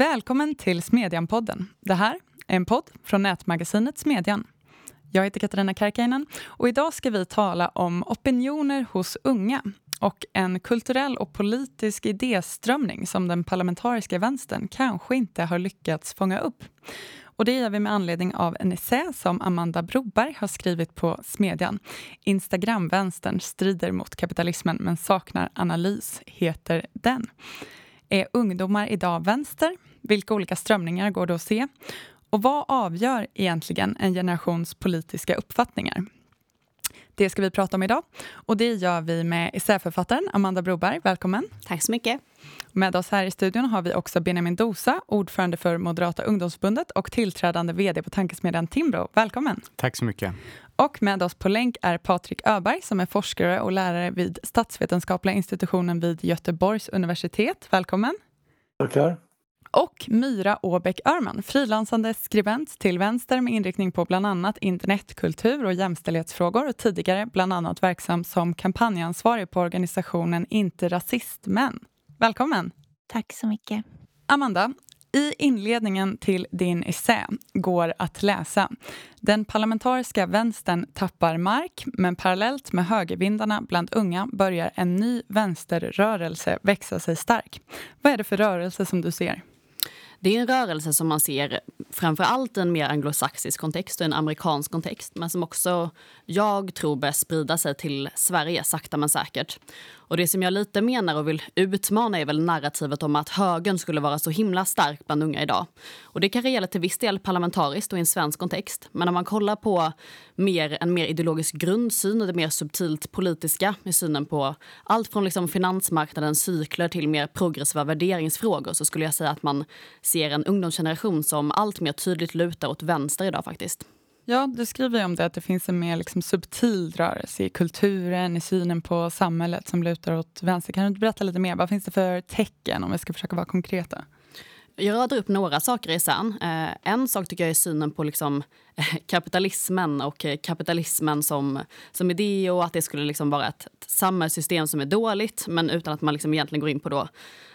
Välkommen till Smedjan-podden. Det här är en podd från nätmagasinet Smedjan. Jag heter Katarina Karkainen och idag ska vi tala om opinioner hos unga och en kulturell och politisk idéströmning som den parlamentariska vänstern kanske inte har lyckats fånga upp. Och det gör vi med anledning av en essä som Amanda Broberg har skrivit på Smedjan. Instagramvänstern strider mot kapitalismen men saknar analys, heter den. Är ungdomar idag vänster? Vilka olika strömningar går det att se? Och vad avgör egentligen en generations politiska uppfattningar? Det ska vi prata om idag. Och det gör vi med essäförfattaren Amanda Broberg. Välkommen. Tack så mycket. Med oss här i studion har vi också Benjamin Dosa, ordförande för Moderata ungdomsförbundet och tillträdande vd på tankesmedjan Timbro. Välkommen. Tack så mycket. Och med oss på länk är Patrik Öberg som är forskare och lärare vid statsvetenskapliga institutionen vid Göteborgs universitet. Välkommen. Tackar. Och Myra Åbäck Örman, frilansande skribent till vänster med inriktning på bland annat internetkultur och jämställdhetsfrågor och tidigare bland annat verksam som kampanjansvarig på organisationen Inte rasistmän. Välkommen! Tack så mycket. Amanda, i inledningen till din essä går att läsa den parlamentariska vänstern tappar mark men parallellt med högervindarna bland unga börjar en ny vänsterrörelse växa sig stark. Vad är det för rörelse som du ser? Det är en rörelse som man ser framför allt i en mer anglosaxisk kontext och en amerikansk kontext men som också jag tror börjar sprida sig till Sverige sakta men säkert. Och det som jag lite menar och vill utmana är väl narrativet om att högern skulle vara så himla stark bland unga idag. Och det kanske gäller till viss del parlamentariskt och i en svensk kontext. Men om man kollar på mer, en mer ideologisk grundsyn och det mer subtilt politiska i synen på allt från liksom finansmarknadens cykler till mer progressiva värderingsfrågor så skulle jag säga att man ser en ungdomsgeneration som allt mer tydligt lutar åt vänster idag faktiskt. Ja, du skriver om det, att det finns en mer liksom subtil rörelse i kulturen, i synen på samhället som lutar åt vänster. Kan du berätta lite mer? Vad finns det för tecken om vi ska försöka vara konkreta? Jag radar upp några saker i sen. Eh, en sak tycker jag är synen på liksom, eh, kapitalismen och eh, kapitalismen som, som idé och att det skulle liksom vara ett, ett samhällssystem som är dåligt men utan att man liksom egentligen går in på då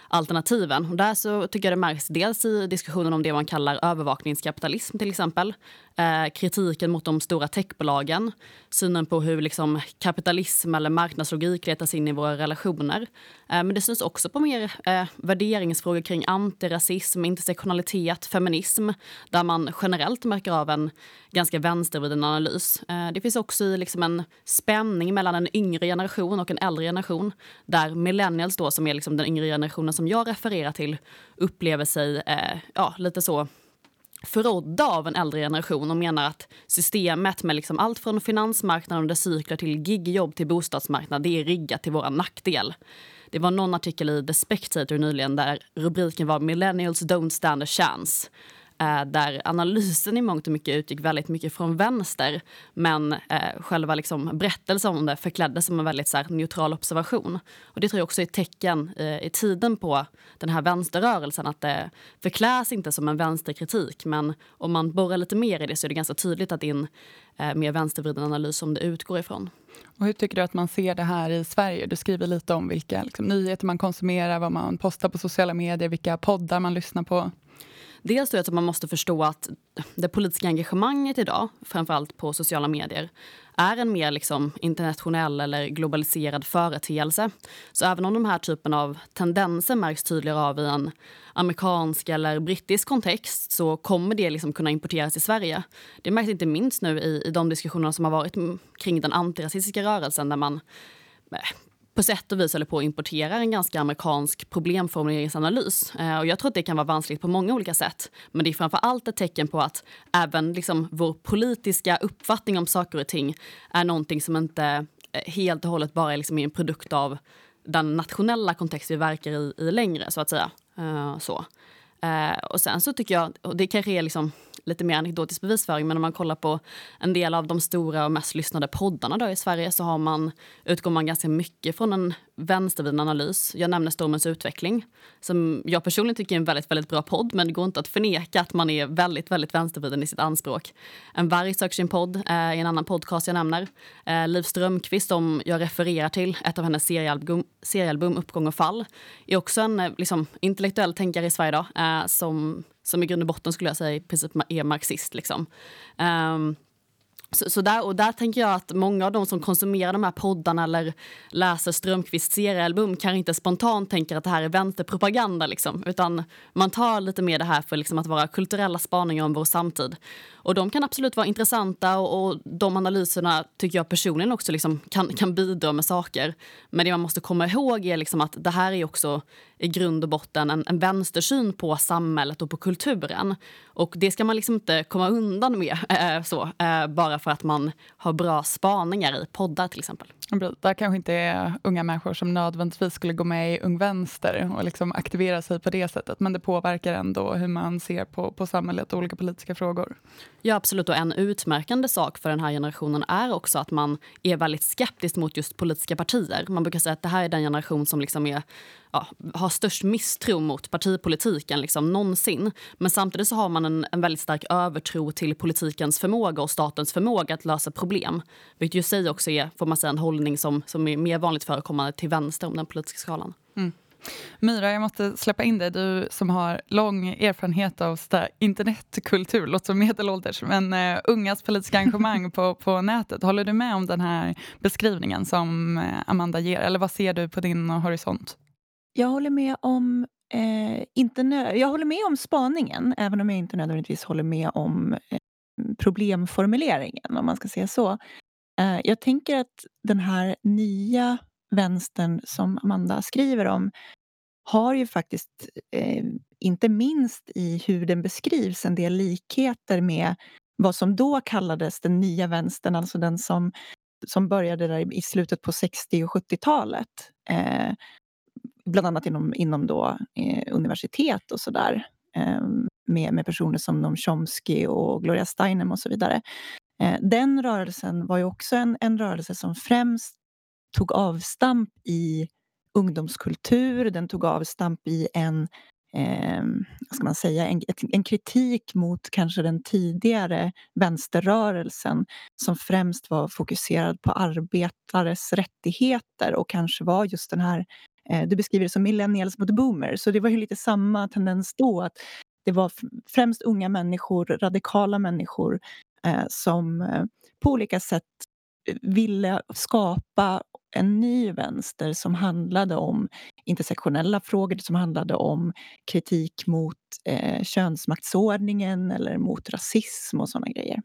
alternativen. Och där så tycker jag det märks dels i diskussionen om det man kallar övervakningskapitalism till exempel. Eh, kritiken mot de stora techbolagen, synen på hur liksom, kapitalism eller marknadslogik letas in i våra relationer. Eh, men det syns också på mer eh, värderingsfrågor kring antirasism, intersektionalitet, feminism där man generellt märker av en ganska vänstervriden analys. Eh, det finns också i liksom en spänning mellan en yngre generation och en äldre generation där millennials då, som är liksom den yngre generationen som jag refererar till upplever sig eh, ja, lite så förrådda av en äldre generation och menar att systemet med liksom allt från finansmarknaden och cykler till gigjobb till bostadsmarknad, det är riggat till vår nackdel. Det var någon artikel i The Spectator nyligen där rubriken var “Millennials don't stand a chance” Eh, där analysen i mångt och mycket utgick väldigt mycket från vänster men eh, själva liksom berättelsen om det förkläddes som en väldigt så här, neutral observation. Och Det tror jag också är ett tecken eh, i tiden på den här vänsterrörelsen att det förkläs inte som en vänsterkritik men om man borrar lite mer i det så är det ganska tydligt att det är en eh, mer vänstervriden analys som det utgår ifrån. Och hur tycker du att man ser det här i Sverige? Du skriver lite om vilka liksom, nyheter man konsumerar, vad man postar på sociala medier, vilka poddar man lyssnar på. Dels tror jag att man måste förstå att det politiska engagemanget idag, framförallt på sociala medier, är en mer liksom internationell eller globaliserad företeelse. Så även om de här typen av tendenser märks tydligare av i en amerikansk eller brittisk kontext så kommer det liksom kunna importeras till Sverige. Det märks inte minst nu i, i de diskussioner som har varit kring den antirasistiska rörelsen där man eh, på sätt och vis håller på att importera en ganska amerikansk problemformuleringsanalys. Eh, och jag tror att det kan vara vanskligt på många olika sätt. Men det är framför allt ett tecken på att även liksom vår politiska uppfattning om saker och ting är någonting som inte eh, helt och hållet bara är liksom en produkt av den nationella kontext vi verkar i, i längre, så att säga. Uh, så. Uh, och sen så tycker jag, och det kanske är liksom lite mer anekdotisk bevisföring, men om man kollar på en del av de stora och mest lyssnade poddarna då i Sverige så har man, utgår man ganska mycket från en vänstervriden analys. Jag nämner Stormens utveckling, som jag personligen tycker är en väldigt, väldigt bra podd, men det går inte att förneka att man är väldigt, väldigt vänstervriden i sitt anspråk. En varg söker sin podd eh, i en annan podcast jag nämner. Eh, Liv Strömquist, som jag refererar till, ett av hennes seriealbum, seriealbum Uppgång och fall, är också en eh, liksom, intellektuell tänkare i Sverige idag, eh, som, som i grund och botten skulle jag säga i princip är marxist. Liksom. Um, så, så, där, och där tänker jag att många av de som konsumerar de här poddarna eller läser Strömquists seriealbum kan inte spontant tänka att det här är vänsterpropaganda. Liksom, utan man tar lite mer det här för liksom att vara kulturella spaningar om vår samtid. Och de kan absolut vara intressanta och, och de analyserna tycker jag personligen också liksom kan, kan bidra med saker. Men det man måste komma ihåg är liksom att det här är också i grund och botten en, en vänstersyn på samhället och på kulturen. Och det ska man liksom inte komma undan med eh, så, eh, bara för att man har bra spaningar i poddar till exempel. Där kanske inte är unga människor som nödvändigtvis skulle gå med i Ung Vänster och liksom aktivera sig på det sättet, men det påverkar ändå hur man ser på, på samhället och olika politiska frågor. Ja, absolut. Och en utmärkande sak för den här generationen är också att man är väldigt skeptisk mot just politiska partier. Man brukar säga att det här är den generation som liksom är ja, har störst misstro mot partipolitiken liksom, någonsin. Men samtidigt så har man en, en väldigt stark övertro till politikens förmåga och statens förmåga att lösa problem. Vilket ju sig också är, får man säga, en hållning som, som är mer vanligt förekommande till vänster om den politiska skalan. Mm. Myra, jag måste släppa in dig. Du som har lång erfarenhet av internetkultur, låter som medelålders, men uh, ungas politiska engagemang på, på nätet. Håller du med om den här beskrivningen som uh, Amanda ger, eller vad ser du på din horisont? Jag håller med om eh, inte jag håller med om spaningen, även om jag inte nödvändigtvis håller med om eh, problemformuleringen, om man ska säga så. Eh, jag tänker att den här nya vänstern som Amanda skriver om har ju faktiskt, eh, inte minst i hur den beskrivs, en del likheter med vad som då kallades den nya vänstern, alltså den som, som började där i slutet på 60 och 70-talet. Bland annat inom, inom då, eh, universitet och sådär. Eh, med, med personer som Noam Chomsky och Gloria Steinem och så vidare. Eh, den rörelsen var ju också en, en rörelse som främst tog avstamp i ungdomskultur. Den tog avstamp i en, eh, vad ska man säga, en, en kritik mot kanske den tidigare vänsterrörelsen som främst var fokuserad på arbetares rättigheter och kanske var just den här Eh, du beskriver det som millennials mot boomers. Så det var ju lite samma tendens då. att Det var främst unga människor, radikala människor eh, som eh, på olika sätt eh, ville skapa en ny vänster som handlade om intersektionella frågor, som handlade om kritik mot eh, könsmaktsordningen eller mot rasism och såna grejer.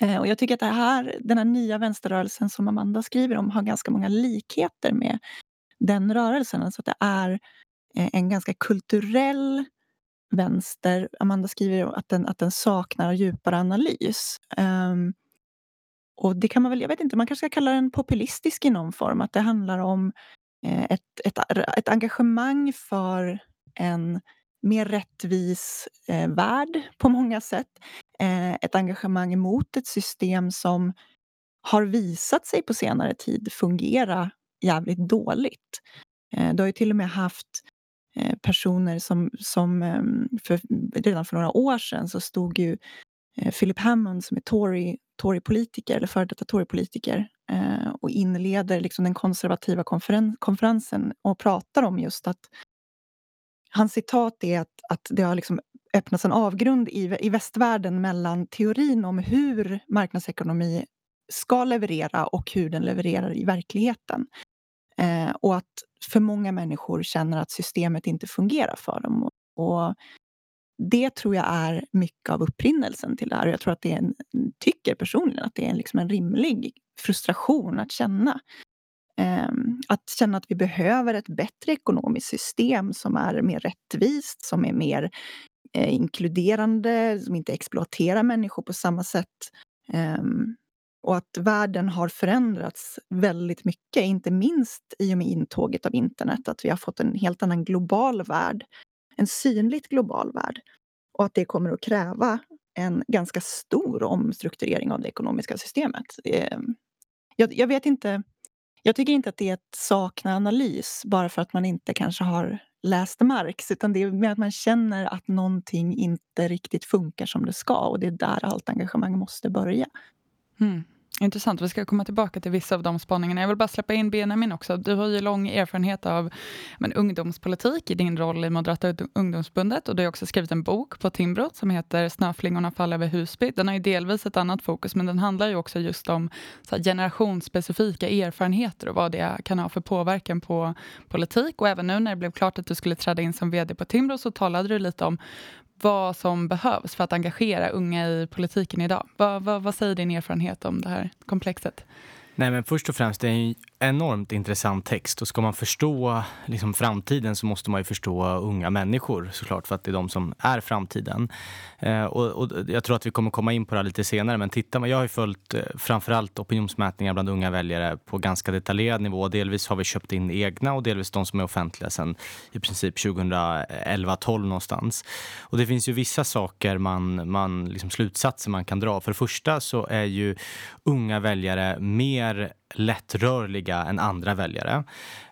Eh, och jag tycker att det här, den här nya vänsterrörelsen som Amanda skriver om har ganska många likheter med den rörelsen. Alltså att det är eh, en ganska kulturell vänster. Amanda skriver att den, att den saknar djupare analys. Um, och det kan man väl, jag vet inte, man kanske ska kalla den populistisk i någon form. Att det handlar om eh, ett, ett, ett engagemang för en mer rättvis eh, värld på många sätt. Eh, ett engagemang emot ett system som har visat sig på senare tid fungera jävligt dåligt. Eh, du har ju till och med haft eh, personer som, som ehm, för, redan för några år sedan så stod ju eh, Philip Hammond som är Tory, Tory-politiker, eller före detta Tory-politiker och inleder liksom den konservativa konferen konferensen och pratar om just att hans citat är att, att det har liksom öppnats en avgrund i, i västvärlden mellan teorin om hur marknadsekonomi ska leverera och hur den levererar i verkligheten. Eh, och att för många människor känner att systemet inte fungerar för dem. Och det tror jag är mycket av upprinnelsen till det här. Och jag tror att det är en, tycker personligen att det är liksom en rimlig frustration att känna. Eh, att känna att vi behöver ett bättre ekonomiskt system som är mer rättvist, som är mer eh, inkluderande, som inte exploaterar människor på samma sätt. Um, och att världen har förändrats väldigt mycket, inte minst i och med intåget av internet. Att vi har fått en helt annan global värld, en synligt global värld. Och att det kommer att kräva en ganska stor omstrukturering av det ekonomiska systemet. Eh, jag, jag vet inte jag tycker inte att det är att sakna analys bara för att man inte kanske har läst Marx utan det är mer att man känner att någonting inte riktigt funkar som det ska och det är där allt engagemang måste börja. Mm. Intressant. Vi ska komma tillbaka till vissa av de spaningarna. Jag vill bara släppa in Benjamin också. Du har ju lång erfarenhet av men, ungdomspolitik i din roll i Moderata ungdomsbundet och du har också skrivit en bok på Timbro som heter Snöflingorna faller över Husby. Den har ju delvis ett annat fokus, men den handlar ju också just om så här, generationsspecifika erfarenheter och vad det kan ha för påverkan på politik. Och även nu när det blev klart att du skulle träda in som vd på Timbro så talade du lite om vad som behövs för att engagera unga i politiken idag. Vad, vad, vad säger din erfarenhet om det här komplexet? Nej, men först och främst, det är en enormt intressant text. Och ska man förstå liksom, framtiden så måste man ju förstå unga människor såklart, för att det är de som är framtiden. Eh, och, och, jag tror att vi kommer komma in på det lite senare, men titta, jag har ju följt eh, framförallt opinionsmätningar bland unga väljare på ganska detaljerad nivå. Delvis har vi köpt in egna och delvis de som är offentliga sedan i princip 2011-12 någonstans. Och det finns ju vissa saker man, man liksom slutsatser man kan dra. För det första så är ju unga väljare mer lättrörliga än andra väljare.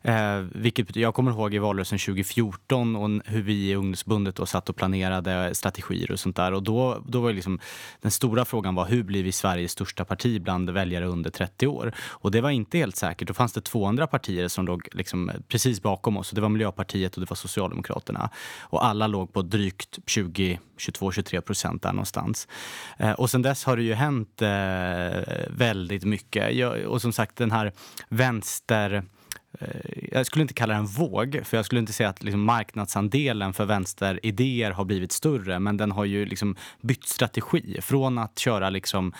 Eh, vilket jag kommer ihåg i valrörelsen 2014 och hur vi i ungdomsbundet då satt och planerade strategier och sånt där. Och då, då var liksom, den stora frågan var hur blir vi Sveriges största parti bland väljare under 30 år? Och det var inte helt säkert. Då fanns det två andra partier som låg liksom precis bakom oss. Och det var Miljöpartiet och det var Socialdemokraterna. Och alla låg på drygt 20 22-23 procent där någonstans. Eh, och sen dess har det ju hänt eh, väldigt mycket. Jag, och som sagt, den här vänster eh, jag skulle inte kalla det en våg, för jag skulle inte säga att liksom marknadsandelen för vänsteridéer har blivit större, men den har ju liksom bytt strategi. Från att köra liksom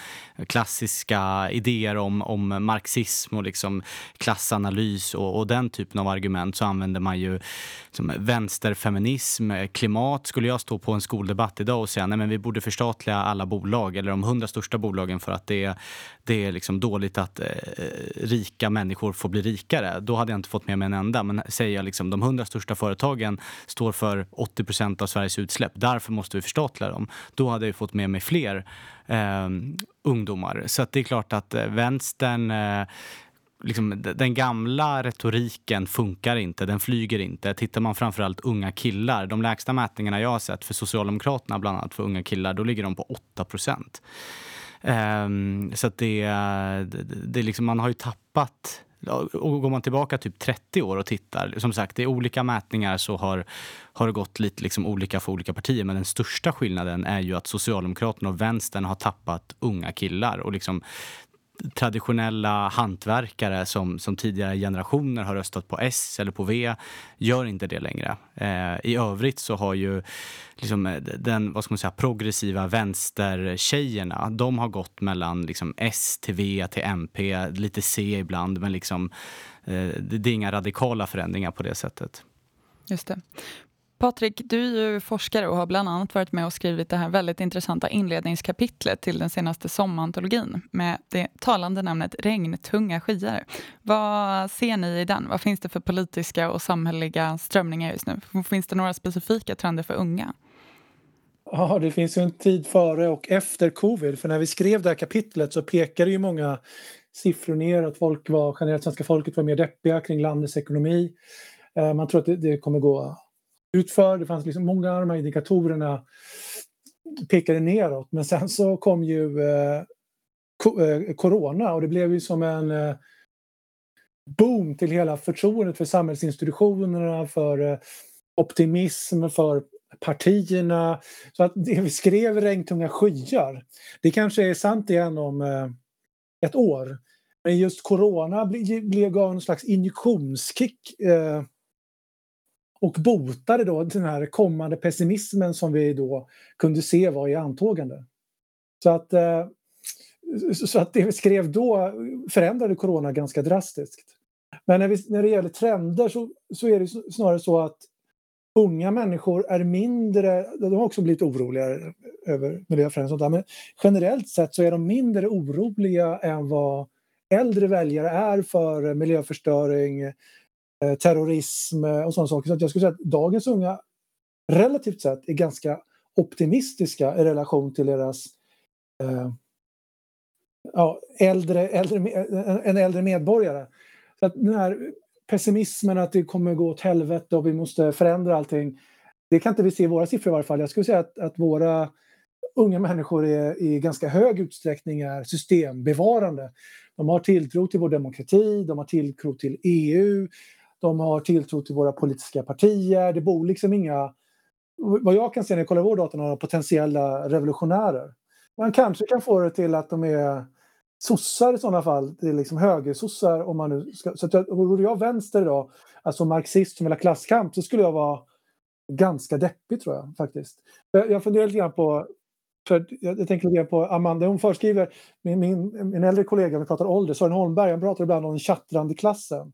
klassiska idéer om, om marxism och liksom klassanalys och, och den typen av argument så använder man ju liksom vänsterfeminism, eh, klimat. Skulle jag stå på en skoldebatt idag och säga nej vi borde förstatliga alla bolag eller de hundra största bolagen för att det, det är liksom dåligt att eh, eh, rika människor får bli rikare. Då hade jag inte fått med mig en enda. Men säger jag liksom de hundra största företagen står för 80% av Sveriges utsläpp. Därför måste vi förstatliga dem. Då hade jag fått med mig fler eh, ungdomar. Så det är klart att eh, vänstern eh, Liksom, den gamla retoriken funkar inte, den flyger inte. Tittar man framförallt unga killar, de lägsta mätningarna jag har sett för Socialdemokraterna bland annat för unga killar, då ligger de på 8 procent. Um, så att det, det, det liksom, man har ju tappat och går man tillbaka typ 30 år och tittar, som sagt i olika mätningar så har, har det gått lite liksom olika för olika partier. Men den största skillnaden är ju att Socialdemokraterna och vänstern har tappat unga killar. Och liksom, traditionella hantverkare som, som tidigare generationer har röstat på S eller på V gör inte det längre. Eh, I övrigt så har ju liksom eh, den vad ska man säga, progressiva vänstertjejerna de har gått mellan liksom S till V till MP, lite C ibland men liksom, eh, det är inga radikala förändringar på det sättet. Just det. Patrik, du är ju forskare och har bland annat varit med och skrivit det här väldigt intressanta inledningskapitlet till den senaste sommarantologin med det talande namnet Regntunga skyar. Vad ser ni i den? Vad finns det för politiska och samhälleliga strömningar just nu? Finns det några specifika trender för unga? Ja, det finns ju en tid före och efter covid. För när vi skrev det här kapitlet så pekade ju många siffror ner att folk var, generellt svenska folket var mer deppiga kring landets ekonomi. Eh, man tror att det kommer gå utför. Det fanns liksom många av de här indikatorerna pekade neråt. Men sen så kom ju eh, eh, corona och det blev ju som en eh, boom till hela förtroendet för samhällsinstitutionerna, för eh, optimism, för partierna. Så att det vi skrev Regntunga skyar, det kanske är sant igen om eh, ett år. Men just corona blev, blev gav en slags injektionskick eh, och botade då den här kommande pessimismen som vi då kunde se var i antågande. Så att, eh, så att det vi skrev då förändrade corona ganska drastiskt. Men när, vi, när det gäller trender så, så är det snarare så att unga människor är mindre, de har också blivit oroliga över miljöförändringar men generellt sett så är de mindre oroliga än vad äldre väljare är för miljöförstöring, Eh, terrorism eh, och sådana saker. Så jag skulle säga att dagens unga relativt sett är ganska optimistiska i relation till deras eh, ja, äldre, äldre, eh, en äldre medborgare. Så att den här pessimismen att det kommer gå åt helvete och vi måste förändra allting. Det kan inte vi se i våra siffror i varje fall. Jag skulle säga att, att våra unga människor är, i ganska hög utsträckning är systembevarande. De har tilltro till vår demokrati, de har tilltro till EU, de har tilltro till våra politiska partier. Det bor liksom inga, vad jag kan se när jag kollar vår data, några potentiella revolutionärer. Man kanske kan få det till att de är sossar i sådana fall, det är liksom högersossar om man nu ska... Så att jag, vore jag vänster idag, alltså marxist som vill ha klasskamp, så skulle jag vara ganska deppig tror jag faktiskt. Jag, jag funderar lite grann på, för jag, jag tänker lite grann på Amanda, hon föreskriver, min, min, min äldre kollega, vi pratar ålder, Sören Holmberg, han pratar ibland om den tjattrande klassen.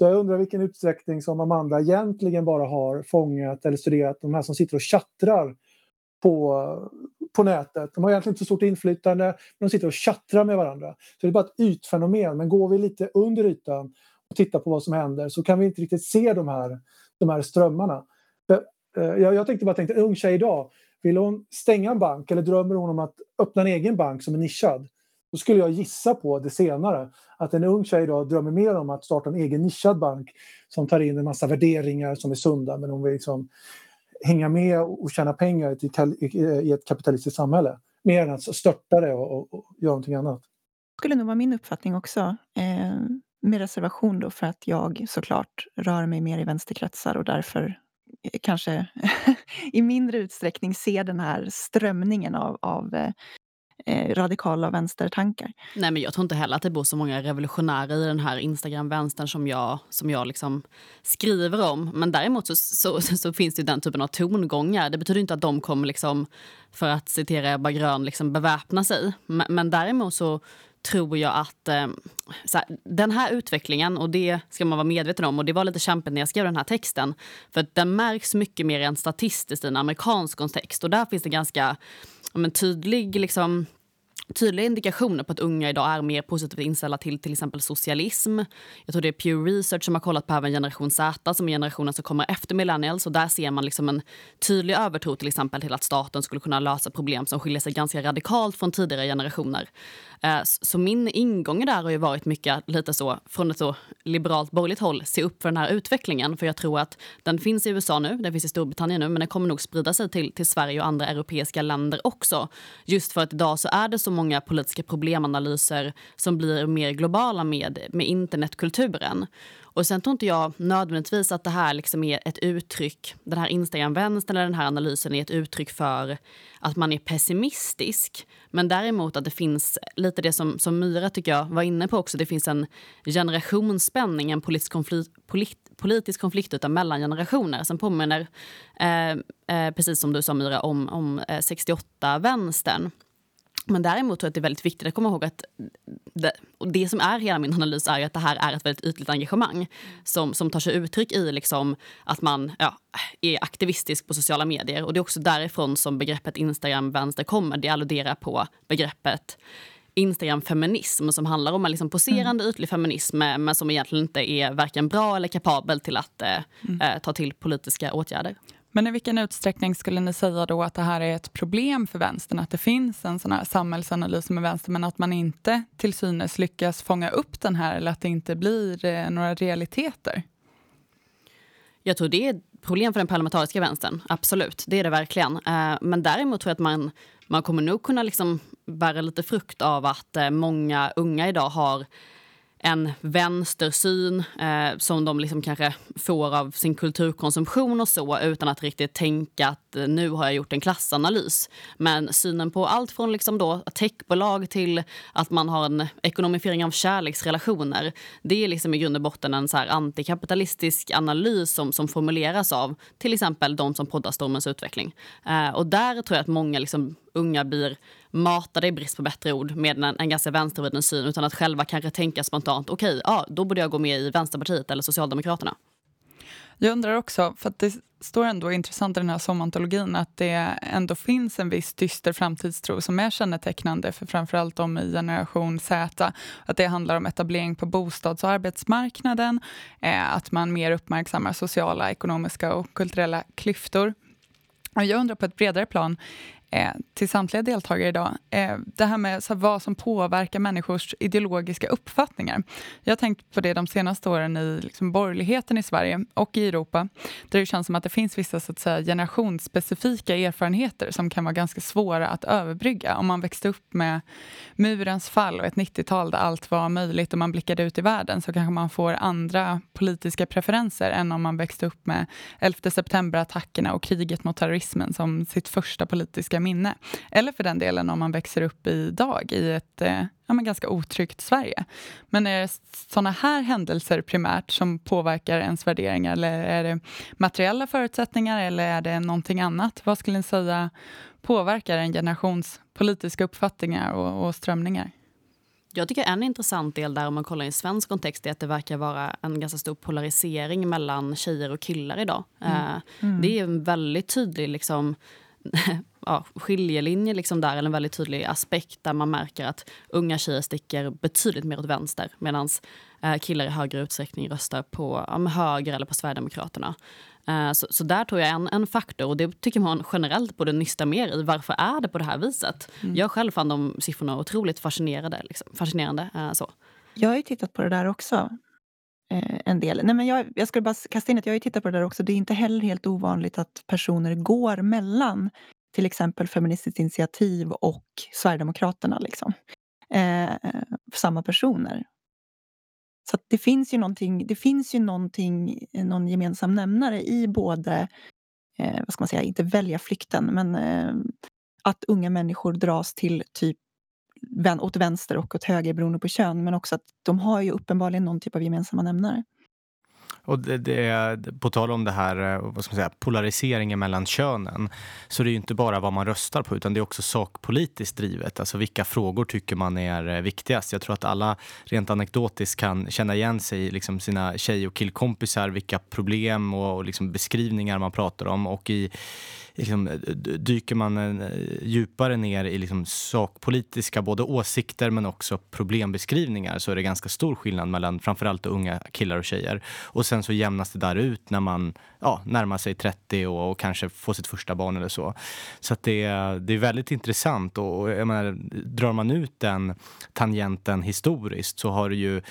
Så jag undrar vilken utsträckning som Amanda egentligen bara har fångat eller studerat de här som sitter och tjattrar på, på nätet. De har egentligen inte så stort inflytande, men de sitter och tjattrar med varandra. Så det är bara ett ytfenomen, men går vi lite under ytan och tittar på vad som händer så kan vi inte riktigt se de här, de här strömmarna. Eh, jag, jag tänkte bara tänkte, en ung tjej idag, vill hon stänga en bank eller drömmer hon om att öppna en egen bank som är nischad? Då skulle jag gissa på det senare. Att en ung tjej idag drömmer mer om att starta en egen nischad bank som tar in en massa värderingar som är sunda men hon vill liksom hänga med och tjäna pengar i ett eh, kapitalistiskt samhälle. Mer än att störta det och, och, och göra någonting annat. Det skulle nog vara min uppfattning också. Eh, med reservation då för att jag såklart rör mig mer i vänsterkretsar och därför eh, kanske i mindre utsträckning ser den här strömningen av, av eh, eh, radikala vänstertankar. Nej, men jag tror inte heller att det bor så många revolutionärer i den här Instagram-vänstern som jag, som jag liksom skriver om. Men däremot så, så, så, finns det den typen av tongångar. Det betyder inte att de kommer, liksom, för att citera Ebba Grön, liksom beväpna sig. Men, men däremot så tror jag att eh, här, den här utvecklingen, och det ska man vara medveten om, och det var lite kämpigt när jag skrev den här texten, för att den märks mycket mer än statistiskt i en amerikansk kontext. Och där finns det ganska ja, men, tydlig liksom, tydliga indikationer på att unga idag är mer positivt inställda till till exempel socialism. Jag tror det är Pew Research som har kollat på även generation Z som är generationen som kommer efter millennials och där ser man liksom en tydlig övertro till exempel till att staten skulle kunna lösa problem som skiljer sig ganska radikalt från tidigare generationer. Eh, så min ingång där har ju varit mycket lite så från ett så liberalt borgerligt håll, se upp för den här utvecklingen. För jag tror att den finns i USA nu, den finns i Storbritannien nu, men den kommer nog sprida sig till, till Sverige och andra europeiska länder också. Just för att idag så är det så många politiska problemanalyser som blir mer globala med, med internetkulturen. Och sen tror inte jag nödvändigtvis att det här liksom är ett uttryck, den här Instagram-vänstern eller den här analysen är ett uttryck för att man är pessimistisk. Men däremot att det finns lite det som, som Myra tycker jag var inne på också. Det finns en generationsspänning, en politisk konflikt, polit, politisk konflikt mellan generationer som påminner, eh, eh, precis som du sa Myra, om, om eh, 68-vänstern. Men däremot tror jag att det är väldigt viktigt att komma ihåg att det, och det som är hela min analys är att det här är ett väldigt ytligt engagemang som, som tar sig uttryck i liksom att man ja, är aktivistisk på sociala medier. Och Det är också därifrån som begreppet Instagram-vänster kommer. Det alluderar på begreppet Instagram-feminism som handlar om en liksom poserande mm. ytlig feminism men som egentligen inte är varken bra eller kapabel till att eh, mm. Eh, ta till politiska åtgärder. Men i vilken utsträckning skulle ni säga då att det här är ett problem för vänstern? Att det finns en sån här samhällsanalys med vänstern men att man inte till synes lyckas fånga upp den här eller att det inte blir eh, några realiteter? Jag tror det är ett problem för den parlamentariska vänstern, absolut. Det är det verkligen. Eh, men däremot tror jag att man, man kommer nog kunna liksom bära lite frukt av att eh, många unga idag har en vänstersyn eh, som de liksom kanske får av sin kulturkonsumtion och så utan att riktigt tänka att eh, nu har jag gjort en klassanalys. Men synen på allt från liksom då techbolag till att man har en ekonomifiering av kärleksrelationer det är liksom i grund och botten en så här antikapitalistisk analys som, som formuleras av till exempel de som poddar Stormens utveckling. Eh, och där tror jag att många liksom unga blir matade i brist på bättre ord med en, en ganska vänstervriden syn utan att själva kanske tänka spontant okej, okay, ja, då borde jag gå med i Vänsterpartiet eller Socialdemokraterna. Jag undrar också, för det står ändå intressant i den här somantologin att det ändå finns en viss dyster framtidstro som är kännetecknande för framförallt de i generation Z. Att det handlar om etablering på bostads och arbetsmarknaden, eh, att man mer uppmärksammar sociala, ekonomiska och kulturella klyftor Och jag undrar på ett bredare plan, eh, till samtliga deltagare idag. Eh, det här med så, vad som påverkar människors ideologiska uppfattningar. Jag har tänkt på det de senaste åren i liksom, borgerligheten i Sverige och i Europa. Där det känns som att det finns vissa så att säga, generationsspecifika erfarenheter som kan vara ganska svåra att överbrygga. Om man växte upp med murens fall och ett 90-tal där allt var möjligt och man blickade ut i världen så kanske man får andra politiska preferenser än om man växte upp med 11 september-attackerna och kriget mot terrorismen som sitt första politiska minne. Eller för den delen om man växer upp idag i ett eh, ja, men ganska otryggt Sverige. Men är det sådana här händelser primärt som påverkar ens värderingar eller är det materiella förutsättningar eller är det någonting annat? Vad skulle ni säga påverkar en generations politiska uppfattningar och, och strömningar? Jag tycker en intressant del där om man kollar i svensk kontext är att det verkar vara en ganska stor polarisering mellan tjejer och killar idag. Mm. Eh, mm. Det är en väldigt tydlig liksom, ja, skiljelinje liksom där, eller en väldigt tydlig aspekt där man märker att unga tjejer sticker betydligt mer åt vänster medan eh, killar i högre utsträckning röstar på ja, höger eller på Sverigedemokraterna. Eh, så, så, där tror jag en, en faktor och det tycker man generellt borde nysta mer i. Varför är det på det här viset? Mm. Jag själv fann de siffrorna otroligt fascinerande. Liksom, fascinerande eh, så. Jag har ju tittat på det där också. Eh, en del. Nej, men jag, jag skulle bara kasta in att jag har tittat på det där också. Det är inte heller helt ovanligt att personer går mellan till exempel Feministiskt initiativ och Sverigedemokraterna. Liksom. Eh, samma personer. Så det finns ju någonting, det finns ju någonting, någon gemensam nämnare i både, eh, vad ska man säga, inte välja flykten, men eh, att unga människor dras till typ åt vänster och åt höger beroende på kön, men också att de har ju uppenbarligen någon typ av gemensamma nämnare. Och det, det, på tal om det här eh, vad ska man säga, polariseringen mellan könen så det är ju inte bara vad man röstar på utan det är också sakpolitiskt drivet. Alltså vilka frågor tycker man är eh, viktigast? Jag tror att alla rent anekdotiskt kan känna igen sig i liksom sina tjej och killkompisar, vilka problem och, och liksom beskrivningar man pratar om. Och i, liksom, eh, dyker man eh, djupare ner i liksom sakpolitiska både åsikter men också problembeskrivningar så är det ganska stor skillnad mellan framförallt unga killar och tjejer. Och sen så jämnas det där ut när man ja, närmar sig 30 och, och kanske får sitt första barn eller så. Så det, det är väldigt intressant och jag menar, drar man ut den tangenten historiskt så har det ju eh,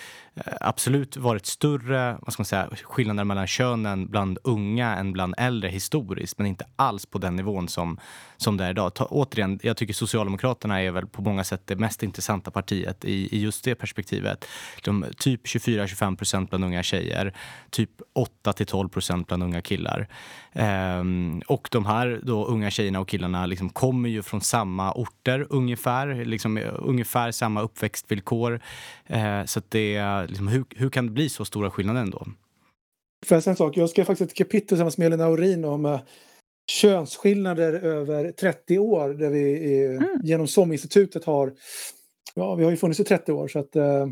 absolut varit större vad ska man säga, skillnader mellan könen bland unga än bland äldre historiskt men inte alls på den nivån som, som det är idag. Ta, återigen, jag tycker Socialdemokraterna är väl på många sätt det mest intressanta partiet i, i just det perspektivet. De, typ 24-25 procent bland unga tjejer, typ 8 12 procent bland unga killar. Ehm, och de här då, unga tjejerna och killarna liksom kommer ju från samma orter ungefär, liksom, ungefär samma uppväxtvillkor. Ehm, så det, liksom, hur, hur kan det bli så stora skillnader ändå? Får jag säga en sak? Jag skrev faktiskt ett kapitel tillsammans med Elina Orin om uh, könsskillnader över 30 år där vi uh, mm. genom SOM-institutet har, ja vi har ju funnits i 30 år så att uh,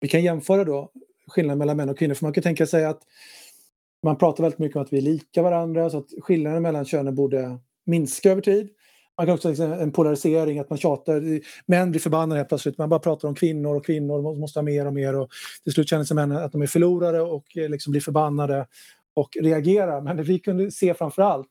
vi kan jämföra då skillnaden mellan män och kvinnor. För man kan tänka sig att man pratar väldigt mycket om att vi är lika varandra så att skillnaden mellan könen borde minska över tid. Man kan också ha en polarisering, att man tjatar. Män blir förbannade helt plötsligt. Man bara pratar om kvinnor och kvinnor måste ha mer och mer. Och till slut känner sig männen att de är förlorare och eh, liksom blir förbannade och reagerar. Men det vi kunde se framför allt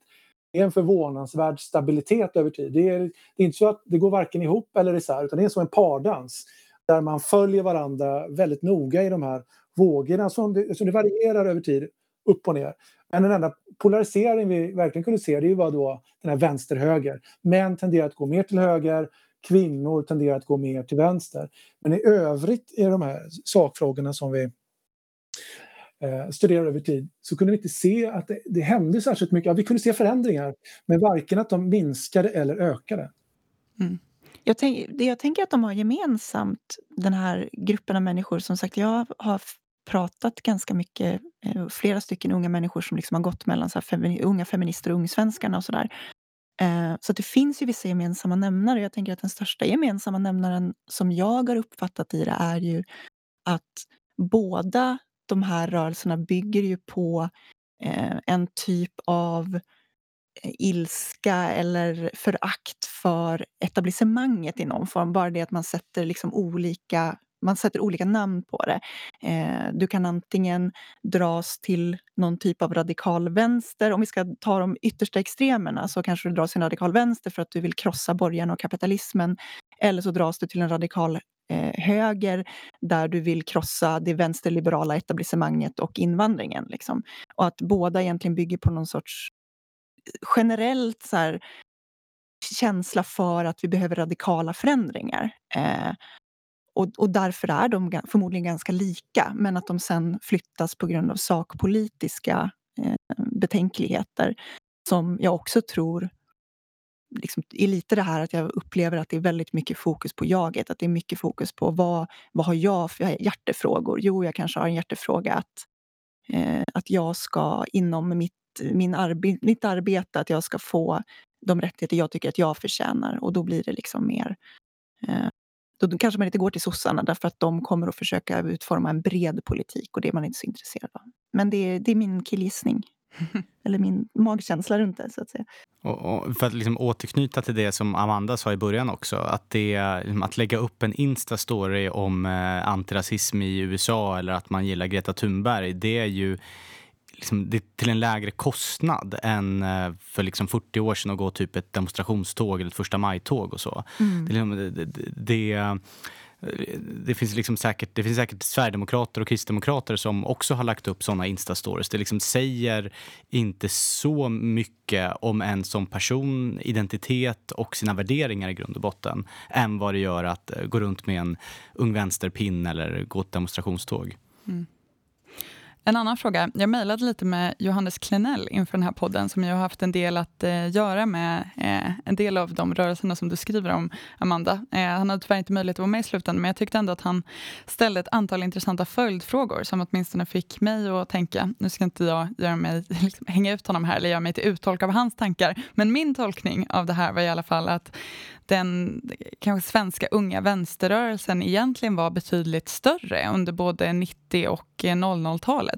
är en förvånansvärd stabilitet över tid. Det är, det är inte så att det går varken ihop eller isär, utan det är som en pardans där man följer varandra väldigt noga i de här vågorna som det, som det varierar över tid upp och ner. Men den enda polarisering vi verkligen kunde se det var då den här vänster-höger. Män tenderar att gå mer till höger, kvinnor tenderar att gå mer till vänster. Men i övrigt i de här sakfrågorna som vi eh, studerade över tid så kunde vi inte se att det, det hände särskilt mycket. Ja, vi kunde se förändringar, men varken att de minskade eller ökade. Mm. Jag, tänk, det jag tänker att de har gemensamt, den här gruppen av människor, som sagt, jag har pratat ganska mycket, eh, flera stycken unga människor som liksom har gått mellan så femi unga feminister och ungsvenskarna och sådär. Eh, så det finns ju vissa gemensamma nämnare. Jag tänker att den största gemensamma nämnaren som jag har uppfattat i det är ju att båda de här rörelserna bygger ju på eh, en typ av eh, ilska eller förakt för etablissemanget i någon form. Bara det att man sätter liksom olika man sätter olika namn på det. Eh, du kan antingen dras till någon typ av radikal vänster. Om vi ska ta de yttersta extremerna så kanske du dras till en radikal vänster för att du vill krossa borgarna och kapitalismen. Eller så dras du till en radikal Eh, höger där du vill krossa det vänsterliberala etablissemanget och invandringen. Liksom. Och att båda egentligen bygger på någon sorts eh, generellt så här, känsla för att vi behöver radikala förändringar. Eh, och, och därför är de förmodligen ganska lika, men att de sen flyttas på grund av sakpolitiska eh, betänkligheter som jag också tror liksom, är lite det här att jag upplever att det är väldigt mycket fokus på jaget. Att det är mycket fokus på vad, vad har jag för hjärtefrågor? Jo, jag kanske har en hjärtefråga att, eh, att jag ska inom mitt, min arbe mitt arbete, att jag ska få de rättigheter jag tycker att jag förtjänar. Och då blir det liksom mer eh, då kanske man inte går till sossarna därför att de kommer att försöka utforma en bred politik och det är man inte så intresserad av. Men det är, det är min killgissning. Eller min magkänsla runt det, så att säga. Och, för att liksom återknyta till det som Amanda sa i början också, att, det, liksom att lägga upp en Insta-story om eh, antirasism i USA eller att man gillar Greta Thunberg, det är ju liksom, det till en lägre kostnad än eh, för liksom 40 år sedan att gå typ ett demonstrationståg eller ett första maj-tåg och så. Mm. Det, liksom, det, det, det, finns liksom säkert, det finns säkert sverigedemokrater och kristdemokrater som också har lagt upp såna Insta-stories. Det liksom säger inte så mycket om en som person, identitet och sina värderingar i grund och botten än vad det gör att eh, gå runt med en Ung Vänsterpin eller gå ett demonstrationståg. Mm. En annan fråga. Jag mejlade lite med Johannes Klenell inför den här podden som ju har haft en del att eh, göra med eh, en del av de rörelserna som du skriver om, Amanda. Eh, han hade tyvärr inte möjlighet att vara med i slutändan men jag tyckte ändå att han ställde ett antal intressanta följdfrågor som åtminstone fick mig att tänka. Nu ska inte jag göra mig, liksom, hänga ut honom här eller göra mig till uttolk av hans tankar men min tolkning av det här var i alla fall att den kanske svenska unga vänsterrörelsen egentligen var betydligt större under både 90 och 00-talet.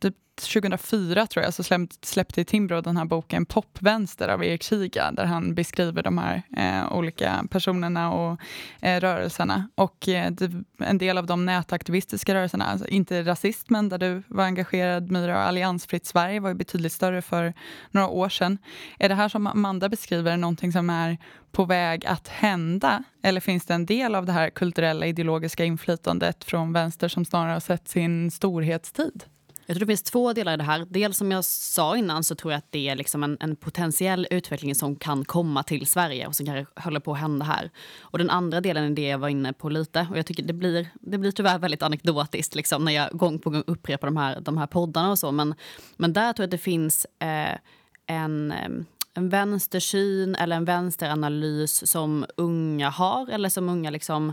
Typ 2004 tror jag så släppte Timbro den här boken Popvänster av Erik Kiga där han beskriver de här eh, olika personerna och eh, rörelserna. Och eh, en del av de nätaktivistiska rörelserna, alltså inte rasismen där du var engagerad Myra, Alliansfritt Sverige var ju betydligt större för några år sedan. Är det här som Amanda beskriver någonting som är på väg att hända? Eller finns det en del av det här kulturella ideologiska inflytandet från vänster som snarare har sett sin storhetstid? Jag tror det finns två delar i det här. Dels som jag sa innan så tror jag att det är liksom en, en potentiell utveckling som kan komma till Sverige och som kanske håller på att hända här. Och den andra delen är det jag var inne på lite. Och jag tycker det blir, det blir tyvärr väldigt anekdotiskt liksom, när jag gång på gång upprepar de här, de här poddarna och så. Men, men där tror jag att det finns eh, en eh, en vänstersyn eller en vänsteranalys som unga har eller som unga liksom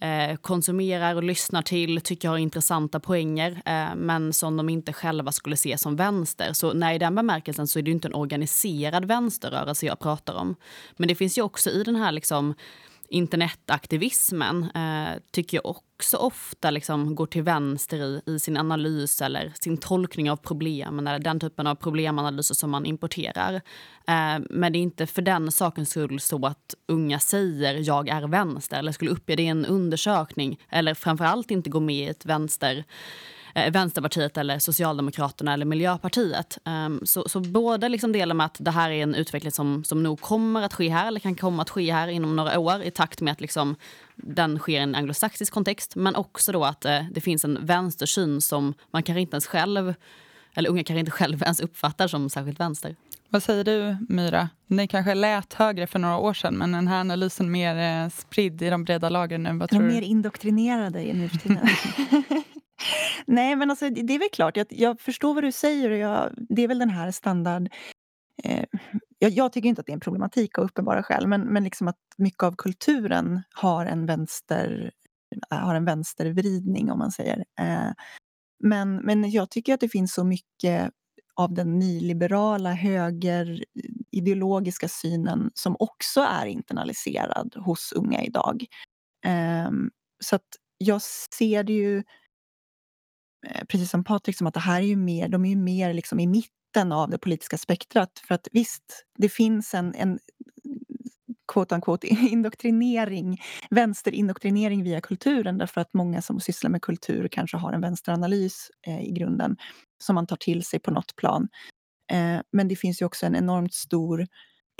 eh, konsumerar och lyssnar till, tycker har intressanta poänger eh, men som de inte själva skulle se som vänster. Så nej, i den bemärkelsen så är det inte en organiserad vänsterrörelse jag pratar om. Men det finns ju också i den här liksom internetaktivismen eh, tycker jag också ofta liksom går till vänster i, i sin analys eller sin tolkning av problemen eller den typen av problemanalyser som man importerar. Eh, men det är inte för den sakens skull så att unga säger jag är vänster eller skulle uppge det i en undersökning eller framförallt inte gå med i ett vänster eh, Vänsterpartiet, eller Socialdemokraterna eller Miljöpartiet. Um, så, så båda liksom delar med att det här är en utveckling som, som nog kommer att ske här eller kan komma att ske här inom några år i takt med att liksom, den sker i en anglosaxisk kontext. Men också då att uh, det finns en vänstersyn som man kanske inte ens själv, eller unga kanske inte själv ens uppfattar som särskilt vänster. Vad säger du, Myra? Ni kanske lät högre för några år sedan men den här analysen mer eh, spridd i de breda lagren nu. Vad tror de mer indoktrinerade nu för tiden. Nej, men alltså, det är väl klart. Jag, jag förstår vad du säger. Och jag, det är väl den här standard... Eh, jag, jag, tycker inte att det är en problematik av uppenbara skäl men, men liksom att mycket av kulturen har en, vänster, har en vänstervridning, om man säger. Eh, men, men jag tycker att det finns så mycket av den nyliberala högerideologiska synen som också är internaliserad hos unga idag. Eh, så att jag ser det ju Eh, precis som Patrik, som att det här är ju mer, de är ju mer liksom i mitten av det politiska spektrat. För att visst, det finns en, en quote unquote, indoktrinering, vänsterindoktrinering via kulturen därför att många som sysslar med kultur kanske har en vänsteranalys eh, i grunden som man tar till sig på något plan. Eh, men det finns ju också en enormt stor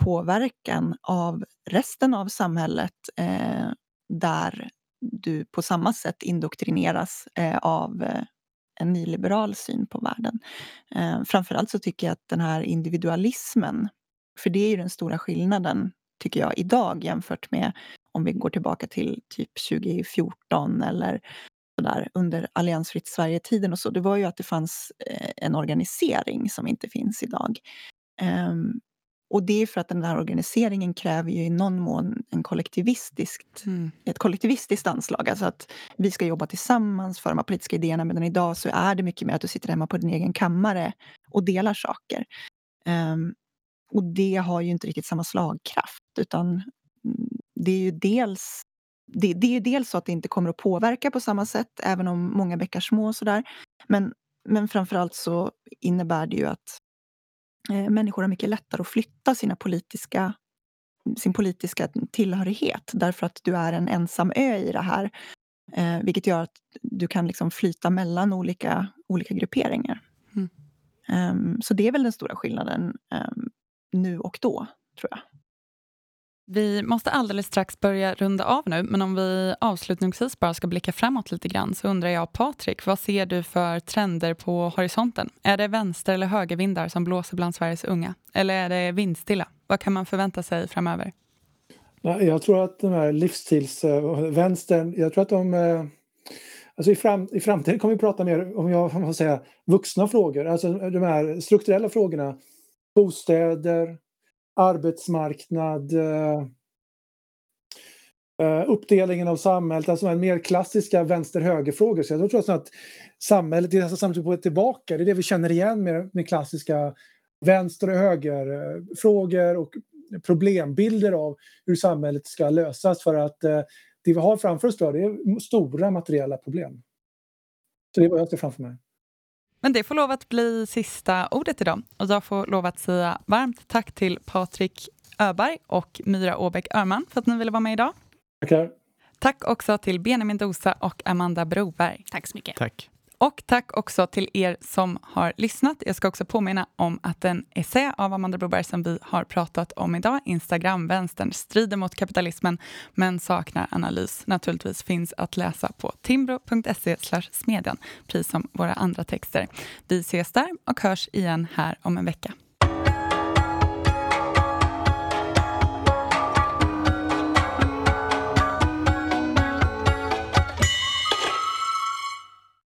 påverkan av resten av samhället eh, där du på samma sätt indoktrineras eh, av eh, en nyliberal syn på världen. Eh, framförallt så tycker jag att den här individualismen, för det är ju den stora skillnaden tycker jag idag jämfört med om vi går tillbaka till typ 2014 eller sådär under alliansfritt Sverige-tiden och så, det var ju att det fanns eh, en organisering som inte finns idag. Um, och det är för att den här organiseringen kräver ju i någon mån en kollektivistiskt, mm. ett kollektivistiskt anslag. Alltså att vi ska jobba tillsammans för de här politiska idéerna. Medan idag så är det mycket mer att du sitter hemma på din egen kammare och delar saker. Um, och det har ju inte riktigt samma slagkraft. Utan det är ju dels det, det är dels så att det inte kommer att påverka på samma sätt, även om många bäckar små och sådär. Men, men framförallt så innebär det ju att människor har mycket lättare att flytta sina politiska, sin politiska tillhörighet därför att du är en ensam ö i det här. Eh, vilket gör att du kan liksom flyta mellan olika, olika grupperingar. Mm. Um, så det är väl den stora skillnaden um, nu och då, tror jag. Vi måste alldeles strax börja runda av nu, men om vi avslutningsvis bara ska blicka framåt lite grann så undrar jag, Patrik, vad ser du för trender på horisonten? Är det vänster eller högervindar som blåser bland Sveriges unga? Eller är det vindstilla? Vad kan man förvänta sig framöver? Jag tror att de här livsstilsvänstern, eh, jag tror att de eh, Alltså i, fram, I framtiden kommer vi prata mer om jag får säga, vuxna frågor, alltså de här strukturella frågorna. Bostäder, arbetsmarknad, eh, eh, uppdelningen av samhället, alltså en mer klassiska vänster-höger-frågor. Så jag tror att samhället, det är samtidigt på tillbaka, det är det vi känner igen med, med klassiska vänster och höger-frågor och problembilder av hur samhället ska lösas för att eh, det vi har framför oss då, det är stora materiella problem. Så det är vad jag ser framför mig. Men det får lov att bli sista ordet idag. Och jag får lov att säga varmt tack till Patrik Öberg och Myra Åbäck Örman för att ni ville vara med idag. Tackar. Tack också till Benjamin Dosa och Amanda Broberg. Tack så mycket. Tack. Och tack också till er som har lyssnat. Jag ska också påminna om att den essä av Amanda Broberg som vi har pratat om idag, Instagram-vänstern, strider mot kapitalismen men saknar analys, naturligtvis finns att läsa på timbro.se smedjan, precis som våra andra texter. Vi ses där och hörs igen här om en vecka.